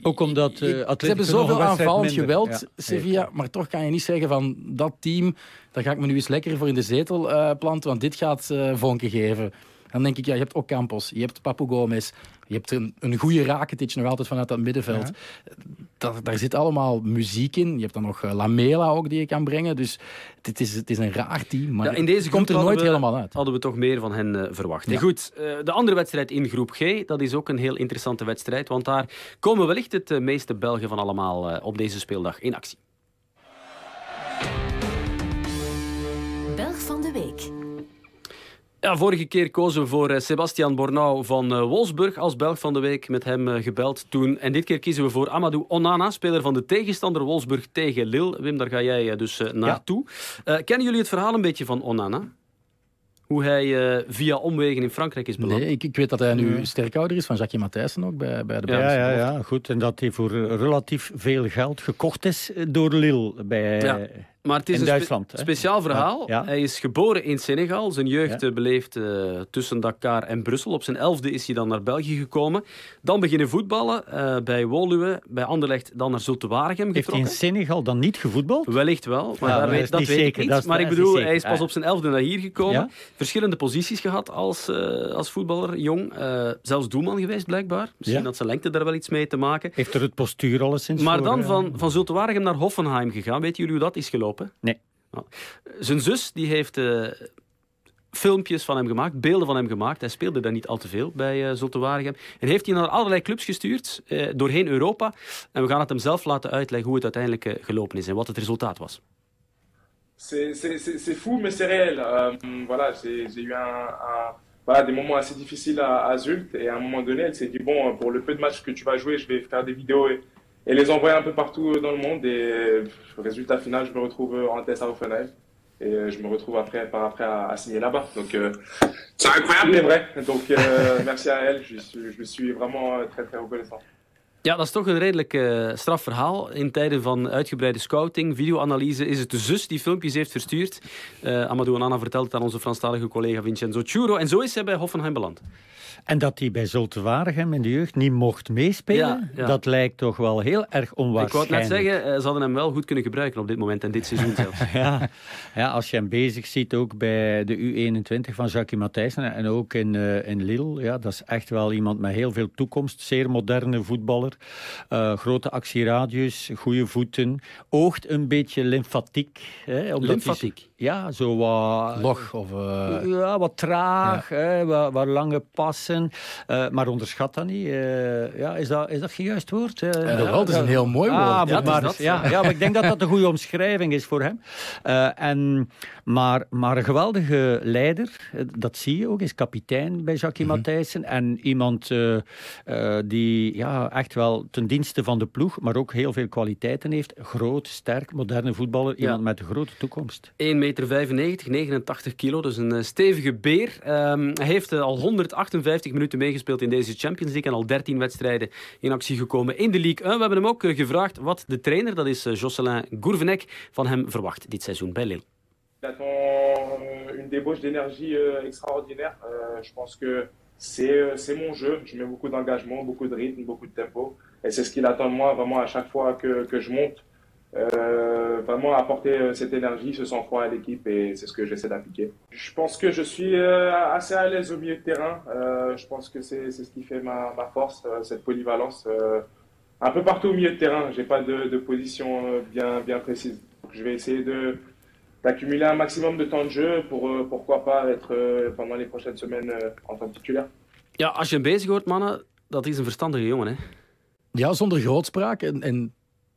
Ook omdat uh, Ze hebben zoveel aanvallend geweld, ja, Sevilla. Maar toch kan je niet zeggen van dat team, daar ga ik me nu eens lekker voor in de zetel uh, planten. Want dit gaat uh, vonken geven. Dan denk ik, ja, je hebt ook Campos, je hebt Papu Gomez, je hebt een, een goede Rakitic nog altijd vanuit dat middenveld. Ja. Daar, daar zit allemaal muziek in. Je hebt dan nog uh, Lamela ook die je kan brengen. Dus het is, het is een raar team, maar ja, in deze komt er nooit we, helemaal uit. Hadden we toch meer van hen uh, verwacht. Ja. Goed, uh, de andere wedstrijd in groep G, dat is ook een heel interessante wedstrijd. Want daar komen wellicht het meeste Belgen van allemaal op deze speeldag in actie. Ja, vorige keer kozen we voor Sebastian Bornau van Wolfsburg als Belg van de week. Met hem gebeld toen. En dit keer kiezen we voor Amadou Onana, speler van de tegenstander Wolfsburg tegen Lille. Wim, daar ga jij dus naartoe. Ja. kennen jullie het verhaal een beetje van Onana? hoe hij uh, via omwegen in Frankrijk is beland. Nee, ik, ik weet dat hij nu sterkhouder is van Jacques Matthijssen ook bij, bij de ja, ja, ja, goed. En dat hij voor relatief veel geld gekocht is door Lille bij, ja. Maar het is een spe speciaal verhaal. Hij is geboren in Senegal. Zijn jeugd ja. beleefd uh, tussen Dakar en Brussel. Op zijn elfde is hij dan naar België gekomen. Dan beginnen voetballen uh, bij Woluwe, bij Anderlecht, dan naar Zulte Waregem getrokken. Heeft hij in Senegal dan niet gevoetbald? Wellicht wel, maar ja, weet, dat, weet ik niet. Maar ik bedoel, hij is pas op zijn elfde naar hier gekomen. Verschillende posities gehad als, uh, als voetballer, jong. zelfs doelman geweest, blijkbaar. Misschien had zijn lengte daar wel iets mee te maken. Heeft er het postuur alleszins Maar dan van, van Zulte Waregem naar Hoffenheim gegaan. Weten jullie hoe dat is gelopen? Nee. Nou, zijn zus die heeft uh, filmpjes van hem gemaakt, beelden van hem gemaakt. Hij speelde daar niet al te veel bij uh, Zulte Waregem. En heeft hij naar allerlei clubs gestuurd, uh, doorheen Europa. En we gaan het hem zelf laten uitleggen hoe het uiteindelijk gelopen is en wat het resultaat was. C'est fou, mais c'est réel. Euh, voilà, j'ai eu un, un, voilà, des moments assez difficiles à, à Zult. Et à un moment donné, elle s'est dit, bon, pour le peu de matchs que tu vas jouer, je vais faire des vidéos et, et les envoyer un peu partout dans le monde. Et résultat final, je me retrouve en test à Offenheim. Et je me retrouve après, par après à, à signer là-bas. Donc euh, c'est incroyable mais vrai. Donc euh, merci à elle. Je, suis, je suis vraiment très très reconnaissant. Ja, dat is toch een redelijk uh, straf verhaal. In tijden van uitgebreide scouting, videoanalyse, is het de zus die filmpjes heeft verstuurd. Uh, Amadou Anana vertelt het aan onze Franstalige collega Vincenzo Churo. En zo is hij bij Hoffenheim beland. En dat hij bij Zulte Waregem in de jeugd niet mocht meespelen, dat lijkt toch wel heel erg onwaarschijnlijk. Ik wou net zeggen, eh, ze hadden hem wel goed kunnen gebruiken op dit moment en dit seizoen zelfs. ja. ja, als je hem bezig ziet ook bij de U21 van Jacques Matthijssen en ook in, uh, in Lille, ja, dat is echt wel iemand met heel veel toekomst. Zeer moderne voetballer, uh, grote actieradius, goede voeten, oogt een beetje lymfatiek. Hè, lymfatiek? Ja, zo wat... Log of... Ja, wat traag, ja. hè, wat, wat lange passen. Uh, maar onderschat dat niet. Uh, ja, is, dat, is dat geen juist woord? Uh, ja, dat is een heel mooi woord. Ah, ja, maar, ja, ja, maar ik denk dat dat een goede omschrijving is voor hem. en, maar, maar een geweldige leider, dat zie je ook, is kapitein bij Jackie mm -hmm. Matthijssen. En iemand die ja, echt wel ten dienste van de ploeg, maar ook heel veel kwaliteiten heeft. Groot, sterk, moderne voetballer. Iemand met een grote toekomst. 1,95 meter, 89 kilo, dus een stevige beer. Um, hij heeft al 158 50 minuten meegespeeld in deze Champions League en al 13 wedstrijden in actie gekomen in de Ligue 1. We hebben hem ook eh, gevraagd wat de trainer, dat is eh, Jocelyn Gourvenec, van hem verwacht dit seizoen bij Lille. Il attend une débauche d'énergie euh, extraordinaire. Euh, je pense que c'est mon jeu. Je mets beaucoup d'engagement, beaucoup de rythme, beaucoup de tempo. Et c'est ce qu'il attend moi vraiment à chaque fois que je monte. Euh, vraiment apporter euh, cette énergie, ce sang-froid à l'équipe et c'est ce que j'essaie d'appliquer. Je pense que je suis euh, assez à l'aise au milieu de terrain. Euh, je pense que c'est ce qui fait ma, ma force, euh, cette polyvalence. Euh, un peu partout au milieu de terrain, j'ai pas de, de position bien, bien précise. Donc, je vais essayer de d'accumuler un maximum de temps de jeu pour pourquoi pas être pendant les prochaines semaines en tant que titulaire. Ja, als je hem bezig hoort, mannen, dat is een verstandige jongen, hè? Ja, zonder grootspraak. En, en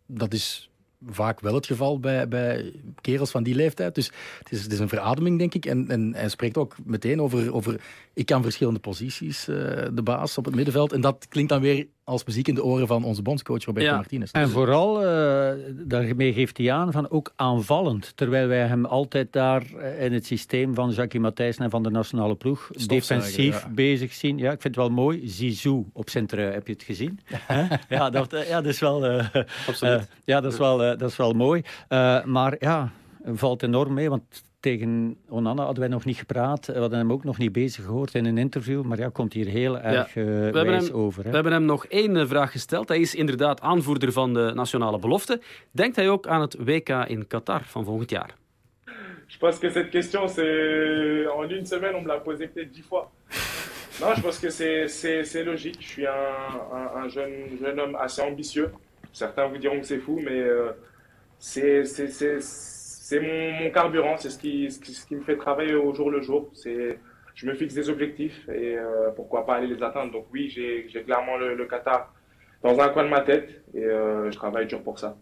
dat is vaak wel het geval bij, bij kerels van die leeftijd. Dus het is, het is een verademing, denk ik. En, en hij spreekt ook meteen over, over ik kan verschillende posities, uh, de baas op het middenveld. En dat klinkt dan weer als muziek in de oren van onze bondscoach Roberto Martinez. En vooral, uh, daarmee geeft hij aan, van ook aanvallend. Terwijl wij hem altijd daar eh, in het systeem van Jackie Matthijssen en van de nationale ploeg defensief bezig zien. Ja, ik vind het wel mooi. Zizou op centrum, heb je het gezien? ja, dat, ja, dat is wel... Uh, Absoluut. ja, dat is wel, dat is wel mooi. maar ja, valt enorm mee, want tegen Onana hadden wij nog niet gepraat. We hadden hem ook nog niet bezig gehoord in een interview. Maar ja, komt hier heel erg ja. uh, wijs hem, over. Hè. We hebben hem nog één eh, vraag gesteld. Hij is inderdaad aanvoerder van de nationale belofte. Denkt hij ook aan het WK in Qatar van volgend jaar? Je pense que cette question, c'est en une semaine, on me l'a posé peut-être dix fois. Non, je pense que c'est logique. Je suis un, un, un jeune, jeune homme assez ambitieux. Certains vous diront que c'est fou, mais euh, c'est c'est mon, mon, carburant, c'est ce qui, ce, qui, ce qui, me fait travailler au jour le jour. C'est, je me fixe des objectifs et euh, pourquoi pas aller les atteindre. Donc oui, j'ai clairement le, le, Qatar dans un coin de ma tête et euh, je travaille dur pour ça.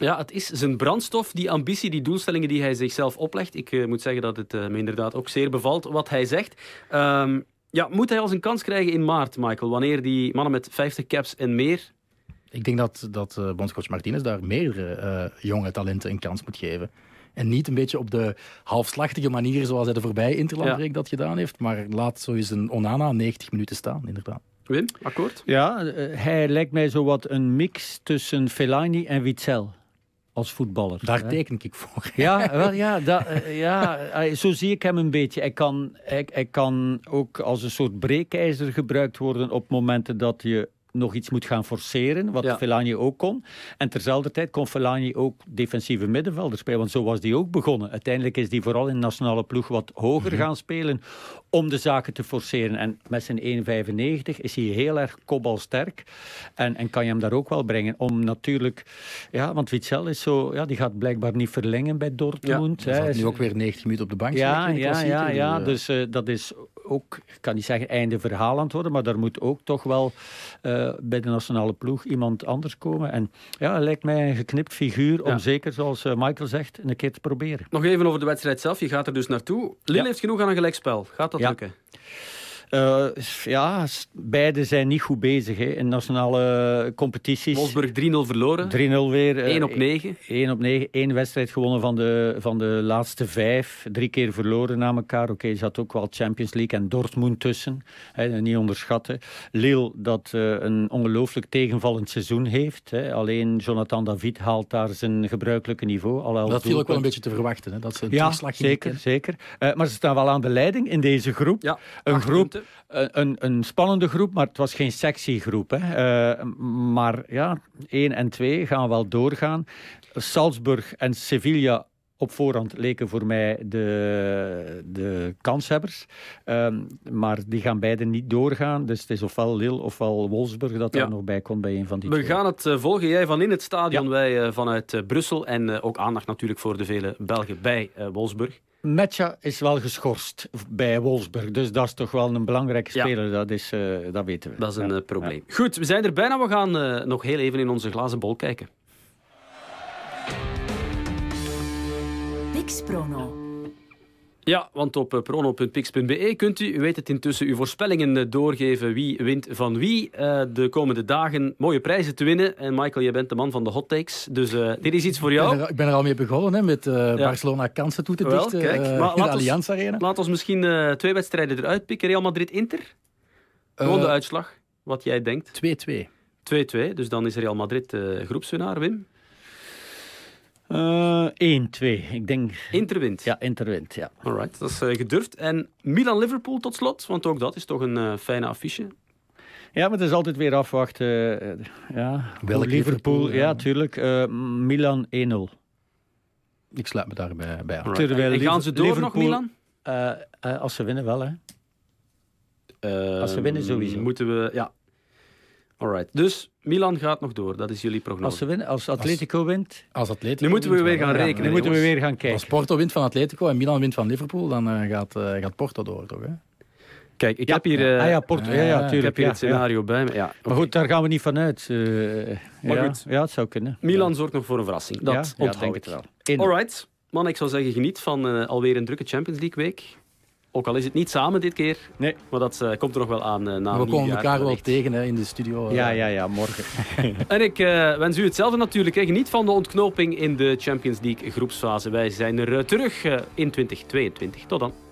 Ja, het is zijn brandstof, die ambitie, die doelstellingen die hij zichzelf oplegt. Ik uh, moet zeggen dat het uh, me inderdaad ook zeer bevalt wat hij zegt. Um, ja, moet hij als een kans krijgen in maart, Michael? Wanneer die mannen met 50 caps en meer... Ik denk dat, dat uh, bondscoach Martinez daar meerdere jonge talenten een kans moet geven. En niet een beetje op de halfslachtige manier zoals hij de voorbije Interlandbreek ja. dat gedaan heeft. Maar laat zo eens een Onana 90 minuten staan, inderdaad. Wim, akkoord? Ja, hij lijkt mij zo wat een mix tussen Fellaini en Witzel als voetballer. Daar hè? teken ik voor. Ja, wel, ja, dat, ja, zo zie ik hem een beetje. Hij kan, hij, hij kan ook als een soort breekijzer gebruikt worden op momenten dat je nog iets moet gaan forceren, wat ja. Fellaini ook kon. En terzelfde tijd kon Fellaini ook defensieve middenvelder spelen, want zo was die ook begonnen. Uiteindelijk is die vooral in de nationale ploeg wat hoger mm -hmm. gaan spelen om de zaken te forceren. En met zijn 1,95 is hij heel erg kopbalsterk en, en kan je hem daar ook wel brengen. Om natuurlijk, ja, want Witzel is zo, ja, die gaat blijkbaar niet verlengen bij Dortmund. Ja, hij nu ook weer 90 minuten op de bank. Ja, ja, ja, ja, dus uh, dat is ook, ik kan niet zeggen einde verhaal aan het worden, maar daar moet ook toch wel uh, bij de nationale ploeg iemand anders komen. En ja, het lijkt mij een geknipt figuur om ja. zeker, zoals uh, Michael zegt, een keer te proberen. Nog even over de wedstrijd zelf. Je gaat er dus naartoe. Lille heeft genoeg aan een gelijkspel. Gaat dat lukken? Uh, ja, beide zijn niet goed bezig hè, in nationale competities. Wolfsburg 3-0 verloren. 3-0 weer. 1 op 9. 1 op 9. Eén wedstrijd gewonnen van de, van de laatste vijf. Drie keer verloren na elkaar. Oké, okay, er zat ook wel Champions League en Dortmund tussen. Hè, niet onderschatten. Lille, dat uh, een ongelooflijk tegenvallend seizoen heeft. Hè. Alleen Jonathan David haalt daar zijn gebruikelijke niveau. Dat viel ook wel een beetje te verwachten. Hè, dat ze een ja, zeker. zeker. Uh, maar ze staan wel aan de leiding in deze groep. Ja, een groep een, een, spannende groep, maar het was geen sexy groep. Hè. Uh, maar ja, 1 en 2 gaan wel doorgaan. Salzburg en Sevilla op voorhand leken voor mij de, de kanshebbers. Um, maar die gaan beide niet doorgaan. Dus het is ofwel Lille ofwel Wolfsburg dat ja. er nog bij komt bij een van die We twee. gaan het uh, volgen. Jij van in het stadion, ja. wij uh, vanuit uh, Brussel. En ook aandacht natuurlijk voor de vele Belgen bij Wolfsburg. Metja is wel geschorst bij Wolfsburg. Dus dat is toch wel een belangrijke speler. Ja. Dat, is, dat weten we. Dat is een probleem. Goed, we zijn er bijna. We gaan nog heel even in onze glazen bol kijken. Ja, want op prono.pix.be kunt u, u weet het intussen, uw voorspellingen doorgeven wie wint van wie. Uh, de komende dagen mooie prijzen te winnen. En Michael, jij bent de man van de hot takes. Dus uh, dit is iets voor jou. Ik ben er, ik ben er al mee begonnen hè, met uh, ja. Barcelona kansen toe te Wel, dichten kijk, maar in de Allianz Arena. Laat ons misschien twee wedstrijden eruit pikken. Real Madrid-Inter. Gewoon de uitslag, wat jij denkt. 2-2. 2-2, dus dan is Real Madrid groepswinnaar, Wim. Uh, 1-2, ik denk... Inter wint? Ja, Inter wint, ja. Alright, dat is uh, gedurfd. En Milan-Liverpool tot slot, want ook dat is toch een uh, fijne affiche. Ja, maar het is altijd weer afwachten. ja, Welk Liverpool, Liverpool ja, tuurlijk. Milan 1-0. Ik sluit me daarbij bij aan. Terwijl en gaan ze door Liverpool, nog, Milan? als ze winnen wel, hè. als ze winnen sowieso. Moeten we, ja. Alright, dus Milan gaat nog door, dat is jullie prognose. Als, ze winnen, als Atletico als, wint... Als Atletico nu moeten we weer gaan rekenen. Nu moeten we weer gaan kijken. Als Porto wint van Atletico en Milan wint van Liverpool, dan uh, gaat, uh, gaat Porto door, toch? Hè? Kijk, ik ja, heb hier, uh, ah, ja, Porto, ja, ja, tuurlijk, ik heb hier het scenario bij me. Ja, maar goed, daar gaan we niet vanuit. maar ja, goed, ja, het zou kunnen. Milan zorgt nog voor een verrassing. Dat ja, onthoud denk ik. het wel. Alright, man, ik zou zeggen, geniet van alweer een drukke Champions League week. Ook al is het niet samen dit keer. Nee. Maar dat uh, komt er nog wel aan uh, na We komen elkaar wel tegen hè, in de studio. Uh. Ja, ja, ja, morgen. en ik wens u hetzelfde natuurlijk. Hè. Geniet van de ontknoping in de Champions League groepsfase. Wij zijn er terug in 2022. Tot dan.